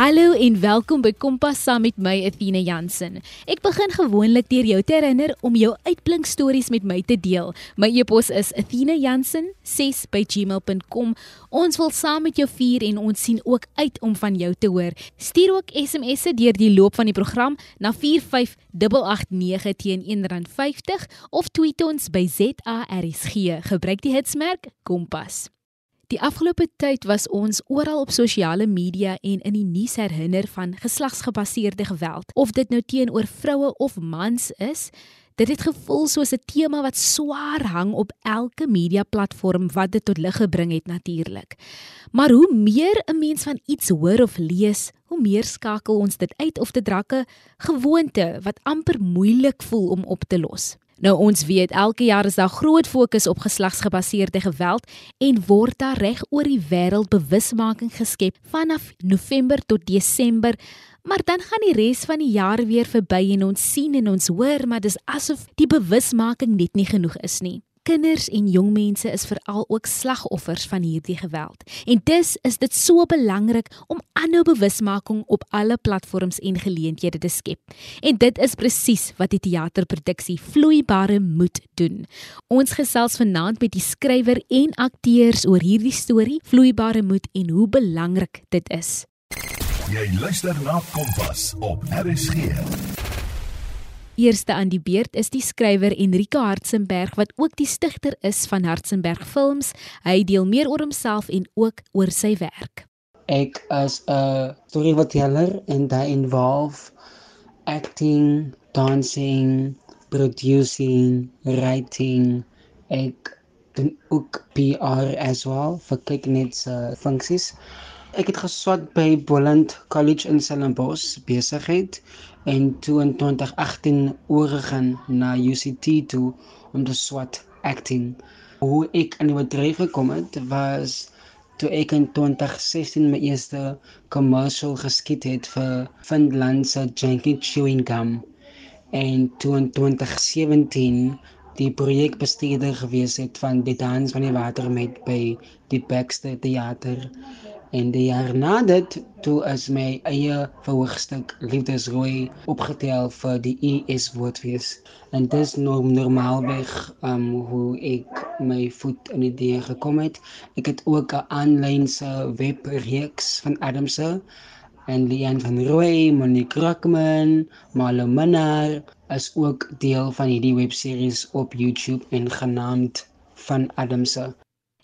Hallo en welkom by Kompas saam met my Athena Jansen. Ek begin gewoonlik deur jou te herinner om jou uitblink stories met my te deel. My e-pos is athenajansen6@gmail.com. Ons wil saam met jou vier en ons sien ook uit om van jou te hoor. Stuur ook SMS'e deur die loop van die program na 45889 teen R1.50 of tweet ons by ZARSG. Gebruik die hitsmerk Kompas. Die afgelope tyd was ons oral op sosiale media en in die nuus herinner van geslagsgebaseerde geweld. Of dit nou teenoor vroue of mans is, dit het gevoel soos 'n tema wat swaar hang op elke media platform wat dit tot lig gebring het natuurlik. Maar hoe meer 'n mens van iets hoor of lees, hoe meer skakel ons dit uit of dit rakke gewoonte wat amper moeilik voel om op te los. Nou ons weet elke jaar is daar groot fokus op geslagsgebaseerde geweld en word daar reg oor die wêreld bewusmaking geskep vanaf November tot Desember. Maar dan gaan die res van die jaar weer verby en ons sien en ons hoor, maar dis asof die bewusmaking net nie genoeg is nie. Kinders en jong mense is veral ook slagoffers van hierdie geweld. En dis is dit so belangrik om aanhou bewusmaking op alle platforms en geleenthede te skep. En dit is presies wat die teaterproduksie Vloeibare Moed doen. Ons gesels vanaand met die skrywer en akteurs oor hierdie storie Vloeibare Moed en hoe belangrik dit is. Jy luister na Kompas op RSG. Eerste aan die beurt is die skrywer Enrico Hartzenberg wat ook die stigter is van Hartzenberg Films. Hy deel meer oor homself en ook oor sy werk. Ek is 'n storyteller en dit involve acting, dancing, producing, writing. Ek doen ook PR as well vir kyk net se funksies. Ek het geswat by Boland College in Stellenbosch besigheid en toe in 2018 oorgegaan na UCT toe om te swat acting. Hoe ek in die bedryf gekom het was toe ek in 2016 my eerste commercial geskiet het vir Finland se Janky Chewing Gum en toe in 2017 die projekbestuurder gewees het van die dans van die water met by die Baxter Theater En die jaar na dit toe is my eie verhoogstuk Liefdesrooi opgetel vir die ES woordfees. En dis norm normaalweg um hoe ek my voet in die deur gekom het. Ek het ook 'n aanlyn se webreeks van Adamse en Lian van Rooi, Monique Rockman, Malo Manar is ook deel van hierdie webseries op YouTube en genaamd van Adamse.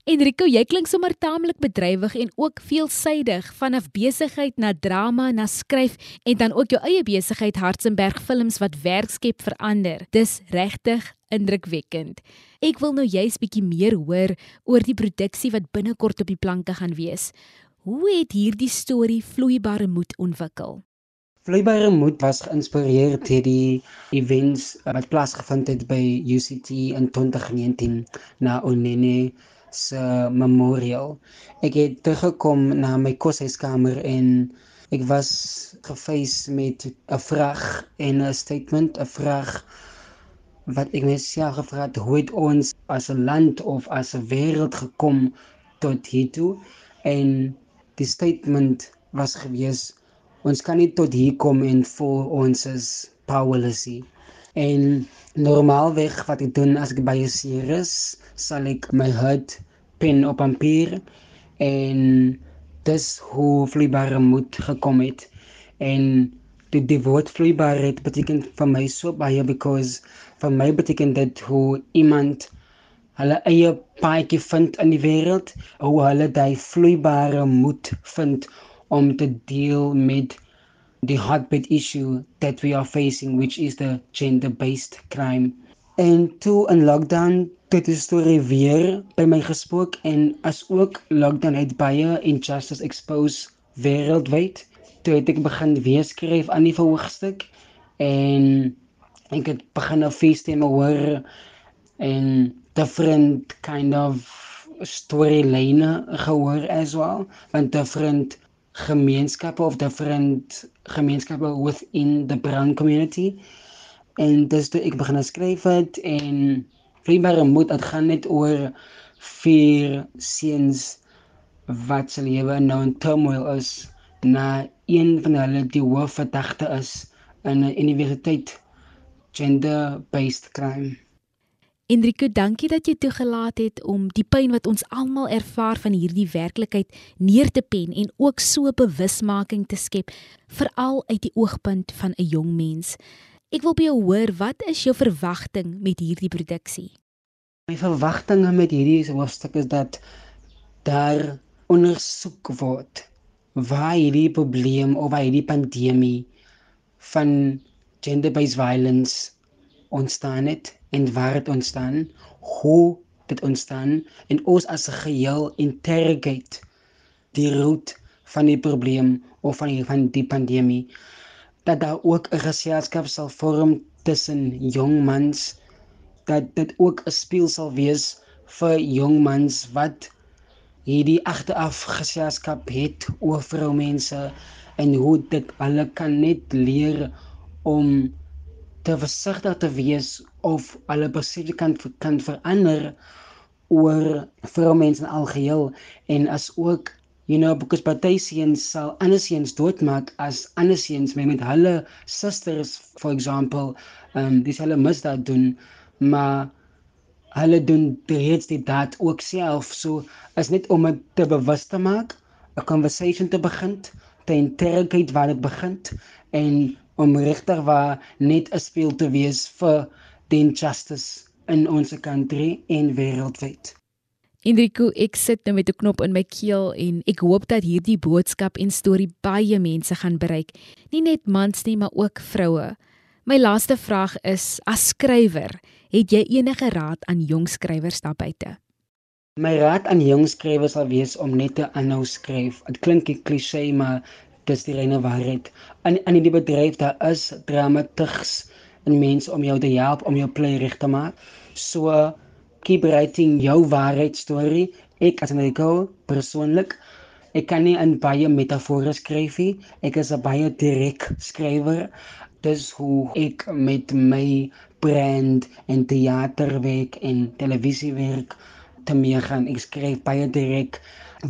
Enrico, jy klink sommer taamlik bedrywig en ook veelsidig vanaf besigheid na drama na skryf en dan ook jou eie besigheid Hartzenberg Films wat werk skep vir ander. Dis regtig indrukwekkend. Ek wil nou juist bietjie meer hoor oor die produksie wat binnekort op die planke gaan wees. Hoe het hierdie storie vloeibare moed ontwikkel? Vloeibare moed was geïnspireer deur die events wat plaasgevind het by UCT in 2019 na Onene se memorial. Ek het teruggekom na my koshuiskamer en ek was gefees met 'n vraag en 'n statement, 'n vraag wat ek myself gevra het, hoe het ons as 'n land of as 'n wêreld gekom tot hier toe? En die statement was gewees ons kan nie tot hier kom en voel ons is powerless nie. En normaalweg wat ek doen as ek by 'n seer is, sal ek my hart pen op papier en dis hoe vloeibare moed gekom het. En die, die woord vloeibaarheid beteken vir my so baie because vir my beteken dit hoe iemand hulle eie paadjie vind in die wêreld, hoe hulle daai vloeibare moed vind om te deel met the heartbeat issue that we are facing, which is the gender based crime. En toe in lockdown het die storie weer by my gespook en as ook lockdown het baie injustice expose wêreldwyd. Toe het ek begin weer skryf aan die verhoogstuk en ek het begin 'n feesstemme hoor en different kind of storyline gehoor as well want different gemeenskappe of different gemeenskappe within the brown community en dis toe ek begin skryf het en vloeibare moed dit gaan net oor vier seuns wat se lewe nou in turmoil is na een van hulle die hoofverdagte is in 'n universiteit gender-based crime. Enrico, dankie dat jy toegelaat het om die pyn wat ons almal ervaar van hierdie werklikheid neer te pen en ook so bewusmaking te skep, veral uit die oogpunt van 'n jong mens. Ek wil by jou hoor, wat is jou verwagting met hierdie produksie? My verwagtinge met hierdie hoofstuk is dat daar ondersoek word waar hierdie probleem of waar hierdie pandemie van gender-based violence ontstaan het en waar dit ontstaan, hoe dit ontstaan en ons as 'n geheel interrogate die root van die probleem of van die van die pandemie dat daar ook 'n geselskap sal vorm tussen jong mans dat dit ook 'n speel sal wees vir jong mans wat hierdie agteraf geselskap het oor vroumense en hoe dit hulle kan net leer om te versigtig te wees of hulle persepsie kan kan verander oor vroumense in algeheel en as ook you know because partysiens sal andersiens doodmaak as andersiens met hulle susters for example um dis hulle misdaad doen maar hulle doen reeds die daad ook self so is net om dit te bewus te maak 'n conversation te begin te interrogate waar dit begin en om regtig waar net 'n speel te wees vir die injustice in ons country en wêreldwyd. Enrico, ek sit nou met 'n knop in my keel en ek hoop dat hierdie boodskap en storie baie mense gaan bereik, nie net mans nie, maar ook vroue. My laaste vraag is: as skrywer, het jy enige raad aan jong skrywers daar buite? My raad aan jong skrywers sal wees om net te aanhou skryf. Dit klink 'n klise, maar dis die reine waarheid. In in die bedryf daar is dramatigs en mense om jou te help om jou play reg te maak. So keep writing jou waarheid storie. Ek as 'n Nico persoonlik ek kan nie in baie metafore skryf nie. Ek is 'n baie direk skrywer. Dis hoe ek met my brand en teaterwerk en televisiewerk te mee gaan. Ek skryf baie direk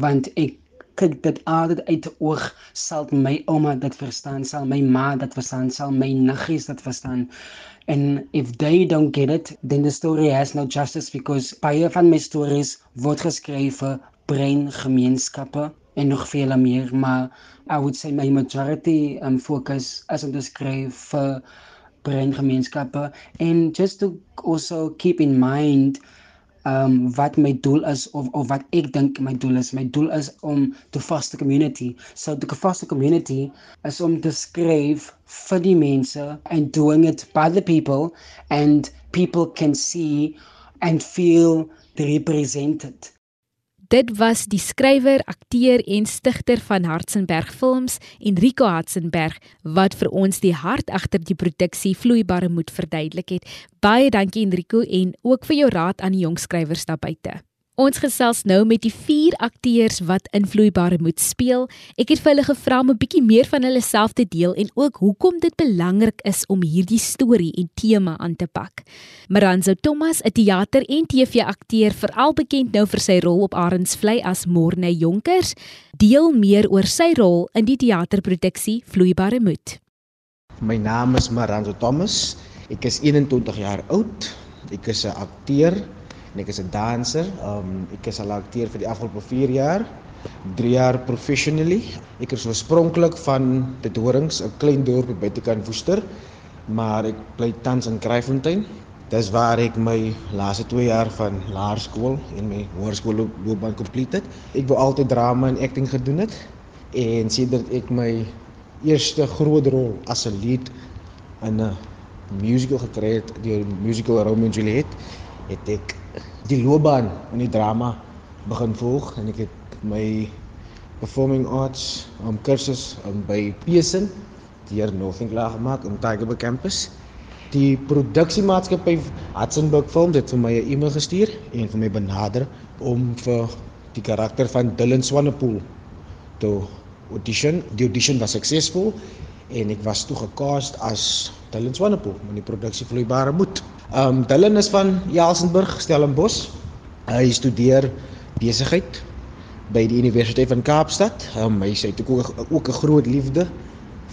want ek kyk dit altyd uit oog sal my ouma dit verstaan sal my ma dit verstaan sal my niggies dit verstaan. And if they don't get it then the story has no justice because baie van my stories word geskryf vir brein gemeenskappe en nog vele meer maar i would say my majority um focus as om te skryf vir brein gemeenskappe and just to also keep in mind um wat my doel is of of wat ek dink my doel is. My doel is om to foster community. So the foster community is om te skryf vir die mense and doing it by the people and people can see and feel represented. Dit was die skrywer, akteur en stigter van Hartzenberg Films, Enrico Hartzenberg, wat vir ons die hart agter die produksie Vloeibare Moed verduidelik het. Baie dankie Enrico en ook vir jou raad aan die jong skrywers daar buite. Ons gesels nou met die vier akteurs wat invloeibare moet speel. Ek het vir hulle gevra om 'n bietjie meer van hulle self te deel en ook hoekom dit belangrik is om hierdie storie en tema aan te pak. Maranzo Thomas, 'n teater- en TV-akteur, veral bekend nou vir sy rol op Arendsvlei as Morne Jonkers, deel meer oor sy rol in die teaterproduksie Vloeibare Moed. My naam is Maranzo Thomas. Ek is 21 jaar oud. Ek is 'n akteur en ek is 'n danser. Um ek is al akteur vir die afgelope 4 jaar. 3 jaar professionally. Ek is oorspronklik van dit Horings, 'n klein dorp buitekant Woester, maar ek bly tans in Kraaifontein. Dis waar ek my laaste 2 jaar van laerskool en my hoërskoolloopbaan completed het. Ek wou altyd drama en acting gedoen het en sedert ek my eerste groot rol as 'n lead in 'n musical gekry het, die musical Romeo en Juliet, het ek die loopbaan in die drama begin volg en ek het my performing arts um kursus um, by Pearson deur Northern klaar gemaak in Tigerberg campus. Die produksiemaatskappy Hudsonburg Films het vir my 'n e-mail gestuur en vir my benader om vir die karakter van Dylan Swanepoel te audition. Die audition was suksesvol en ek was toe gecast as Dylan Swanepoel in die produksie Vloeibare Moed. Um Dylan is van Elsenburg, Stellenbosch. Hy studeer besigheid by die Universiteit van Kaapstad. Um, hy sê ek ook ook 'n groot liefde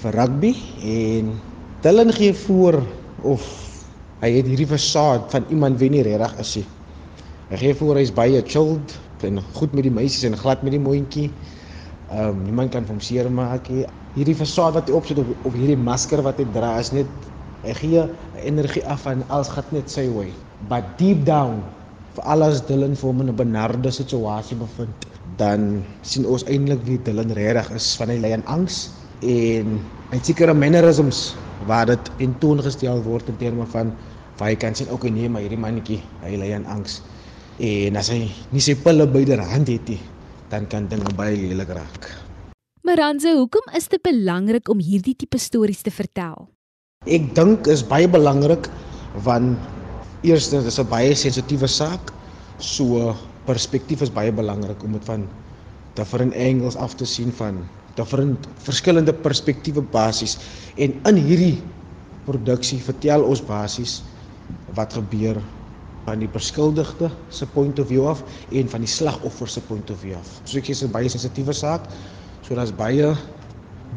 vir rugby en Dylan gee voor of hy het hierdie fasaad van iemand wie nie regtig is nie. Hy gee voor hy's baie chilled en goed met die meisies en glad met die mondjie. Ehm um, niemand kan hom seermaak nie. Hierdie fasaad wat hy opsit op, op hierdie masker wat hy dra is net hy gee energie af en alles gaan net sy way. But deep down vir alles Dylan vir hom in 'n benarde situasie bevind, dan sien ons eintlik wie Dylan regtig is van hy lei aan angs en hy sekere mannerisms waar dit in toon gestel word in terme van waar jy kan sien ook nee maar hierdie mannetjie hy lei aan angs en as hy nie sy pille byderhand het nie dan kan dinge baie lelik raak. Maranze, hoekom is dit belangrik om hierdie tipe stories te vertel? Ek dink is baie belangrik want eerstens is 'n baie sensitiewe saak. So perspektief is baie belangrik om dit van different angles af te sien van different verskillende perspektiewe basies en in hierdie produksie vertel ons basies wat gebeur van die beskuldigde se point of view af en van die slagoffer se point of view af. So ek sê dit is 'n baie sensitiewe saak. So daar's baie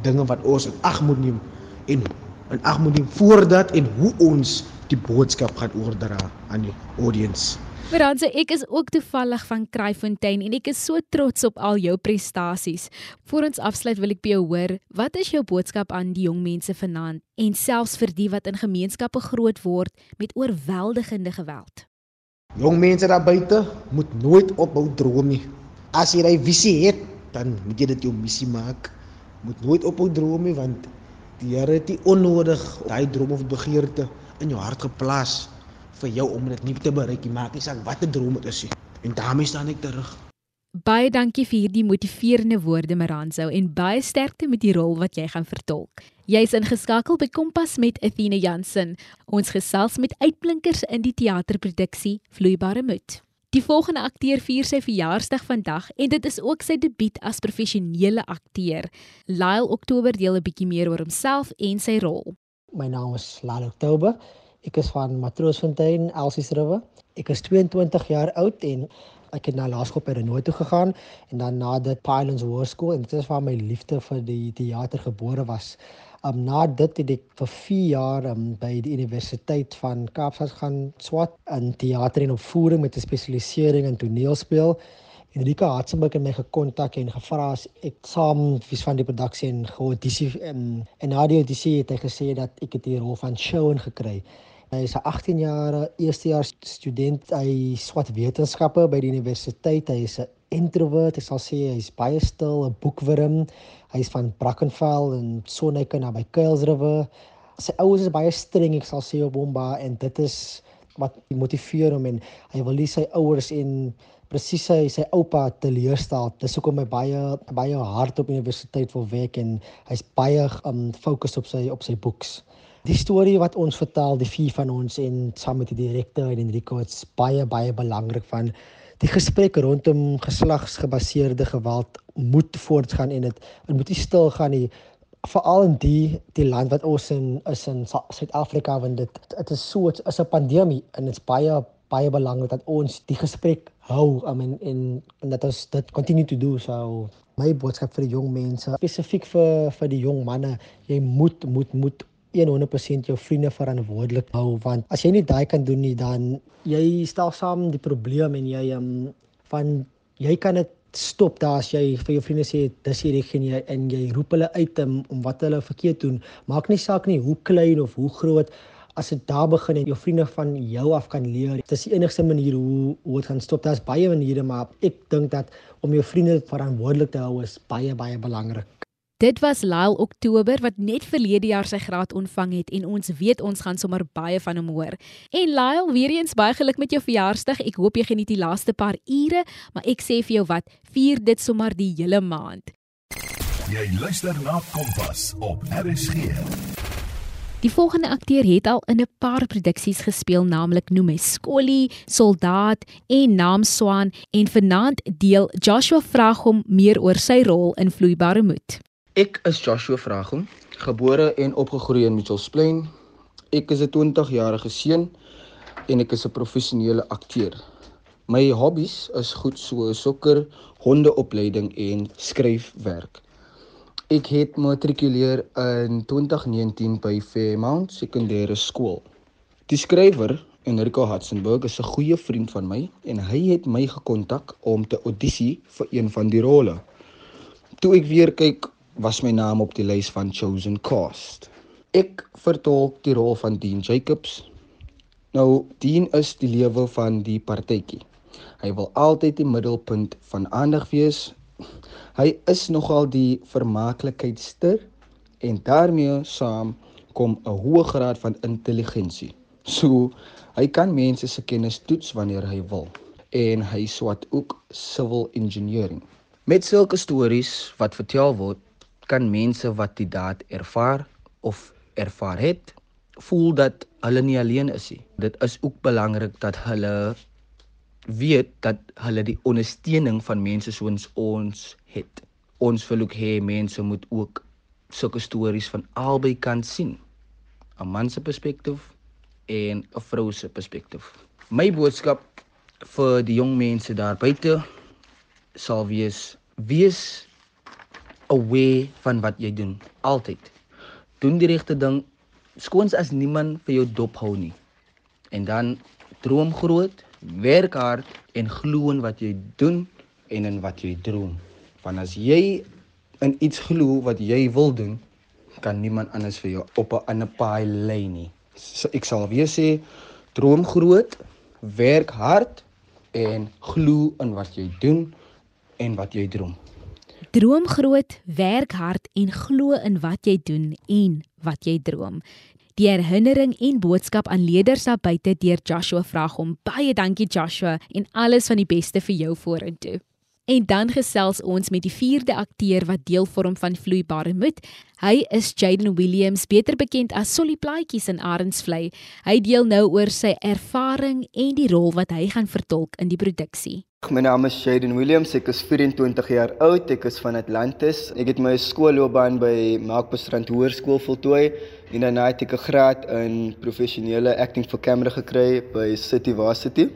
dinge wat ons in ag moet neem en in ag moet neem voordat en hoe ons die boodskap gaan oordra aan die audience. Veranse, ek is ook toevallig van Kraaifontein en ek is so trots op al jou prestasies. Voor ons afsluit wil ek by jou hoor, wat is jou boodskap aan die jong mense vanaand en selfs vir die wat in gemeenskappe groot word met oorweldigende geweld? Jong mense daar buite moet nooit ophou droom nie. As jy 'n visie het, dan moet jy dit jou missie maak. Moet nooit ophou droom nie want die Here het nie onnodig daai droom of begeerte in jou hart geplaas vir jou om dit nie te bereik nie. Maak nie saak watter droom dit is nie. En daarmee staan ek terug. Baie dankie vir hierdie motiverende woorde Maranzo en baie sterkte met die rol wat jy gaan vertolk. Jy's ingeskakel by Kompas met Athena Jansen. Ons gesels met uitblinkers in die teaterproduksie Vloeibare Moed. Die volgende akteur vier sy verjaarsdag vandag en dit is ook sy debuut as professionele akteur. Lyle Oktober deel 'n bietjie meer oor homself en sy rol. My naam is Lyle Oktober. Ek is van Matroosfontein, Elsies River. Ek is 22 jaar oud en ek het na laerskool by Renoy toe gegaan en dan na dit Pylons Hoërskool en dit is waar my liefde vir die teater gebore was. Um, na dit het ek vir 4 jaar um, by die Universiteit van Kaapstad gaan swat in teater en opvoering met 'n spesialisering in toneelspel. Enrika Hartzenberg het my gekontak en gevra as ek saam vis van die produksie en geaudisie en en na die audisie het hy gesê dat ek die rol van Shaun gekry. Hy is 'n 18 jaar eerstejaars student. Hy swat wetenskappe by die universiteit. Hy is 'n introvert. Ek sal sê hy's baie stil, 'n boekwurm. Hy's van Brackenfell en Sonneke naby Kuils River. Sy ouers is baie streng, ek sal sê op hom ba en dit is wat motiveer hom en hy wil nie sy ouers en presies sy sy oupa teleurstel. Dis hoekom hy baie baie hard op universiteit wil werk en hy's baie um fokus op sy op sy boeks. Die storie wat ons vertel, die vier van ons en saam met die direkteur en Enrico, dit's baie baie belangrik van die gesprek rondom geslagsgebaseerde geweld moet voortgaan en dit moet nie stil gaan nie. Veral in die die land wat ons in is in Suid-Afrika want dit dit is so dit is 'n pandemie en dit's baie baie belangrik dat ons die gesprek hou. I mean in en dat ons dit continue to do. So my boodskap vir die jong mense spesifiek vir vir die jong manne jy moet moet moet 100% jou vriende verantwoordelik hou want as jy nie daai kan doen nie dan jy stel saam die probleem en jy um, van jy kan dit stop daar as jy vir jou vriende sê dis hierdie geen jy en jy roep hulle uit um, om wat hulle verkeerd doen. Maak nie saak nie hoe klein of hoe groot as dit daar begin en jou vriende van jou af kan leer dis die enigste manier hoe hoe dit gaan stop. Daar's baie maniere maar ek dink dat om jou vriende verantwoordelik te hou is baie baie belangrik Dit was Lyle Oktober wat net verlede jaar sy graad ontvang het en ons weet ons gaan sommer baie van hom hoor. En Lyle, weer eens baie geluk met jou verjaarsdag. Ek hoop jy geniet die laaste paar ure, maar ek sê vir jou wat, vier dit sommer die hele maand. Jy luister na Kompas op RSG. Die volgende akteur het al in 'n paar produksies gespeel, naamlik Noem Skolly, Soldaat en Naam Swan en vanaand deel Joshua vraag hom meer oor sy rol in Vloeibare Moed. Ek is Joshua Vragom, gebore en opgegroei in Mitchells Plain. Ek is 'n 20-jarige seun en ek is 'n professionele akteur. My hobbies is goed so sokker, hondeopleiding en skryfwerk. Ek het matrikuleer in 2019 by Fairmount Sekondêre Skool. Die skrywer Enrico Hudsonburg is 'n goeie vriend van my en hy het my gekontak om te audisie vir een van die rolle. Toe ek weer kyk, was my naam op die lys van chosen cast. Ek vertolk die rol van Dean Jacobs. Nou, Dean is die lewe van die partytjie. Hy wil altyd die middelpunt van aandag wees. Hy is nogal die vermaaklikheidster en daarmee saam kom 'n hoë graad van intelligensie. So, hy kan mense se kennis toets wanneer hy wil en hy swat ook civil engineering. Met sulke stories wat vertel word, kan mense wat die daad ervaar of ervaar het, voel dat hulle nie alleen is nie. Dit is ook belangrik dat hulle weet dat hulle die ondersteuning van mense soos ons het. Ons wil ook hê mense moet ook sulke stories van albei kant sien. 'n Man se perspektief en 'n vrou se perspektief. My boodskap vir die jong mense daar buite sal wees: wees aware van wat jy doen altyd. Doen die regte ding skoons as niemand vir jou dop hou nie. En dan droom groot, werk hard en glo in wat jy doen en in wat jy droom. Want as jy in iets glo wat jy wil doen, kan niemand anders vir jou op 'n ander paai lei nie. So ek sal weer sê droom groot, werk hard en glo in wat jy doen en wat jy droom. Droom groot, werk hard en glo in wat jy doen en wat jy droom. Die herinnering en boodskap aan leerders daar buite deur Joshua vra hom baie dankie Joshua en alles van die beste vir jou vorentoe. En dan gesels ons met die vierde akteur wat deel vorm van Vloeibare Moed. Hy is Jaden Williams, beter bekend as Solly Plaatjies in Arendsvlei. Hy deel nou oor sy ervaring en die rol wat hy gaan vertolk in die produksie. My naam is Jaden Williams, ek is 24 jaar oud, ek is van Atlantis. Ek het my skoolloopbaan by Melkbosstrand Hoërskool voltooi en daarna het ek 'n graad in professionele acting vir kamera gekry by City Varsity.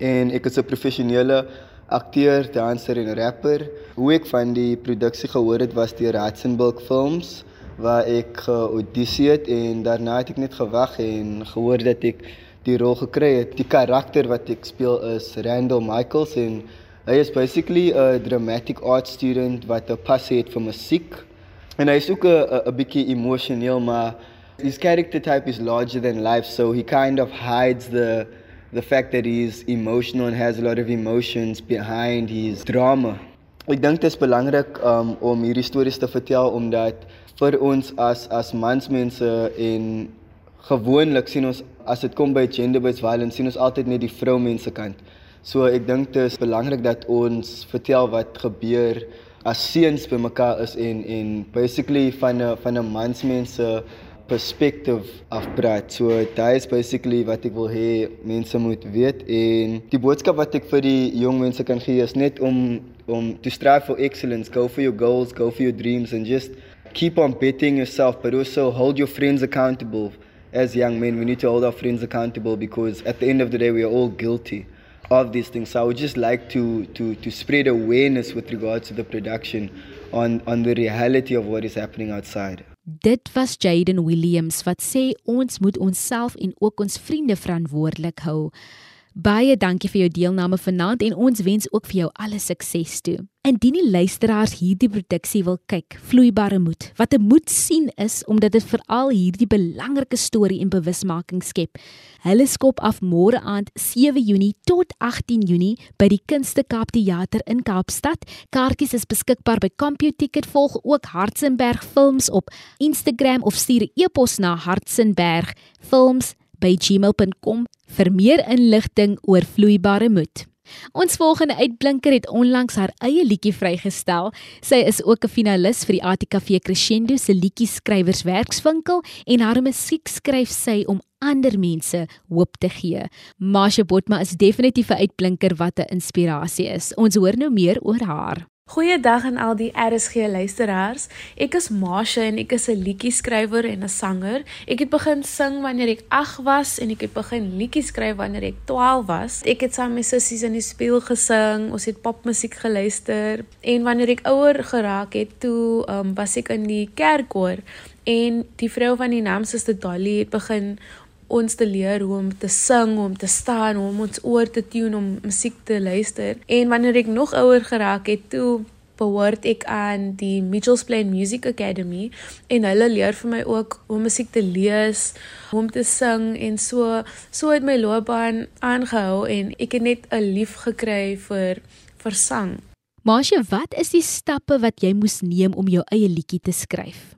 En ek is 'n professionele akteur, danser en rapper. Hoe ek van die produksie gehoor het was deur Ratzenburg Films waar ek geaudisie het en daarna het ek net gewag en gehoor dat ek die rol gekry het. Die karakter wat ek speel is Randall Michaels en hy is basically 'n dramatic art student wat 'n passie het vir musiek. En hy is ook 'n 'n bietjie emosioneel, maar his character type is larger than life, so he kind of hides the the fact that he's emotional and has a lot of emotions behind his drama. Ek dink dit is belangrik um, om hierdie stories te vertel omdat vir ons as as mansmense en gewoonlik sien ons as dit kom by gender-based violence sien ons altyd net die vroumense kant. So ek dink dit is belangrik dat ons vertel wat gebeur as seuns by mekaar is en en basically van 'n van 'n mansmense perspective afpraat. So daai is basically wat ek wil hê mense moet weet en die boodskap wat ek vir die jong mense kan gee is net om om to strive for excellence, go for your goals, go for your dreams and just keep on betting yourself but also hold your friends accountable. As young men, we need to hold our friends accountable because at the end of the day we are all guilty of these things. So I would just like to to to spread awareness with regards to the production on on the reality of what is happening outside. Dit was Jaden Williams wat sê ons moet onsself en ook ons vriende verantwoordelik hou. Baie dankie vir jou deelname vanaand en ons wens ook vir jou alle sukses toe. Indien die luisteraars hierdie produksie wil kyk, Vloeibare Moed, wat 'n moed sien is omdat dit veral hierdie belangrike storie en bewusmaking skep. Hulle skop af môre aand 7 Junie tot 18 Junie by die Kunste Kaap Theater in Kaapstad. Kaartjies is beskikbaar by CompuTicket. Volg ook Hartzenberg Films op Instagram of stuur 'n e-pos na hartzenbergfilms@gmail.com vir meer inligting oor vloeibare moed. Ons volgende uitblinker het onlangs haar eie liedjie vrygestel. Sy is ook 'n finalis vir die ATKV Crescendo se liedjie skrywers werkswinkel en haar musiek skryf sy om ander mense hoop te gee. Masha Botma is definitief 'n uitblinker wat 'n inspirasie is. Ons hoor nou meer oor haar. Goeiedag aan al die RSG luisteraars. Ek is Masha en ek is 'n liedjie-skrywer en 'n sanger. Ek het begin sing wanneer ek 8 was en ek het begin liedjies skryf wanneer ek 12 was. Ek het saam met my sussies in die spieël gesing, ons het popmusiek geluister en wanneer ek ouer geraak het, toe um, was ek in die kerkkoor en die vrou van die naam Suster Dolly het begin ons te leer hoe om te sing, hoe om te staan, hoe om ons oor te tune om musiek te luister. En wanneer ek nog ouer geraak het, toe behoort ek aan die Mitchells Plain Music Academy en hulle leer vir my ook hoe musiek te lees, hoe om te sing en so so het my loopbaan aangehou en ek het net 'n lief gekry vir vir sang. Maasje, wat is die stappe wat jy moes neem om jou eie liedjie te skryf?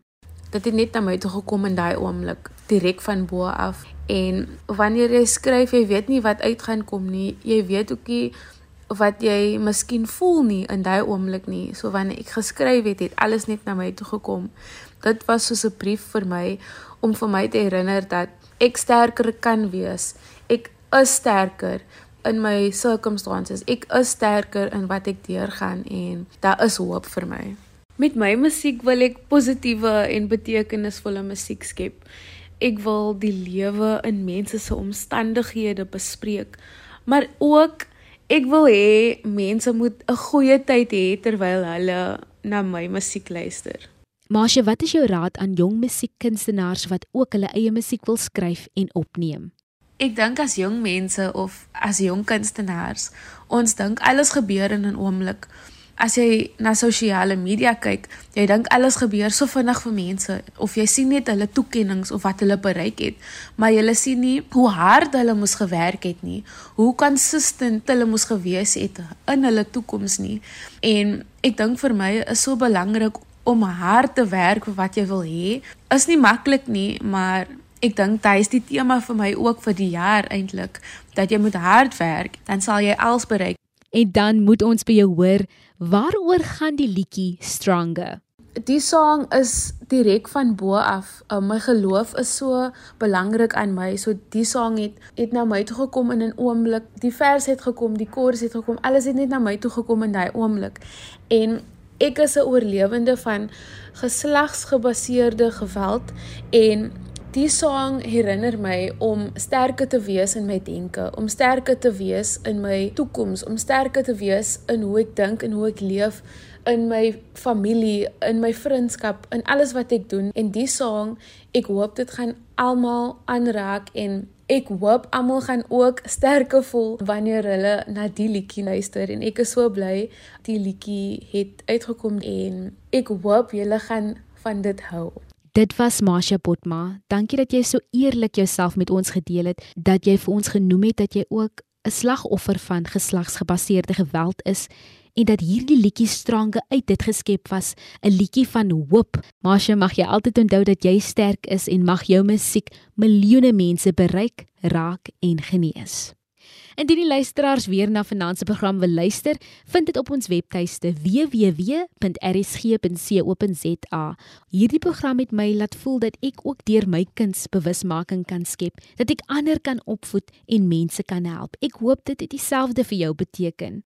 Dit het net na my toe gekom in daai oomblik, direk van bo af En wanneer jy skryf, jy weet nie wat uit gaan kom nie. Jy weet ook nie wat jy miskien voel nie in daai oomblik nie. So wanneer ek geskryf het, het alles net na my toe gekom. Dit was soos 'n brief vir my om vir my te herinner dat ek sterker kan wees. Ek is sterker in my circumstances. Ek is sterker in wat ek deurgaan en daar is hoop vir my. Met my musiek wil ek positiewe en betekenisvolle musiek skep. Ek wil die lewe in mense se omstandighede bespreek, maar ook ek wil hê mense moet 'n goeie tyd hê terwyl hulle na my musiek luister. Maasje, wat is jou raad aan jong musiekkunstenaars wat ook hulle eie musiek wil skryf en opneem? Ek dink as jong mense of as jong kunstenaars, ons dink alles gebeur in 'n oomblik as jy na sosiale media kyk, jy dink alles gebeur so vinnig vir mense of jy sien net hulle toekenninge of wat hulle bereik het, maar jy sien nie hoe hard hulle moes gewerk het nie, hoe konsistent hulle moes gewees het in hulle toekoms nie. En ek dink vir my is so belangrik om hard te werk vir wat jy wil hê. Is nie maklik nie, maar Ek dink dit is die tema vir my ook vir die jaar eintlik dat jy moet hard werk, dan sal jy alles bereik. En dan moet ons by jou hoor, waaroor gaan die liedjie Stronger? Die sang is direk van bo af. Uh, my geloof is so belangrik aan my. So die sang het het na my toe gekom in 'n oomblik. Die vers het gekom, die koors het gekom. Alles het net na my toe gekom in daai oomblik. En ek is 'n oorlewende van geslagsgebaseerde geweld en Die song herinner my om sterker te wees in my denke, om sterker te wees in my toekoms, om sterker te wees in hoe ek dink en hoe ek leef in my familie, in my vriendskap, in alles wat ek doen. En die song, ek hoop dit gaan almal aanraak en ek hoop almal gaan ook sterker voel wanneer hulle na die liedjie luister en ek is so bly die liedjie het uitgekom en ek hoop julle gaan van dit hou. Dit was Masha Potma. Dankie dat jy so eerlik jouself met ons gedeel het, dat jy vir ons genoem het dat jy ook 'n slagoffer van geslagsgebaseerde geweld is en dat hierdie liedjie strange uit dit geskep was, 'n liedjie van hoop. Masha, mag jy altyd onthou dat jy sterk is en mag jou musiek miljoene mense bereik, raak en genees. Indien die luisteraars weer na Finansie program wil luister, vind dit op ons webtuiste www.rsg.co.za. Hierdie program het my laat voel dat ek ook deur my kuns bewusmaking kan skep, dat ek ander kan opvoed en mense kan help. Ek hoop dit het dieselfde vir jou beteken.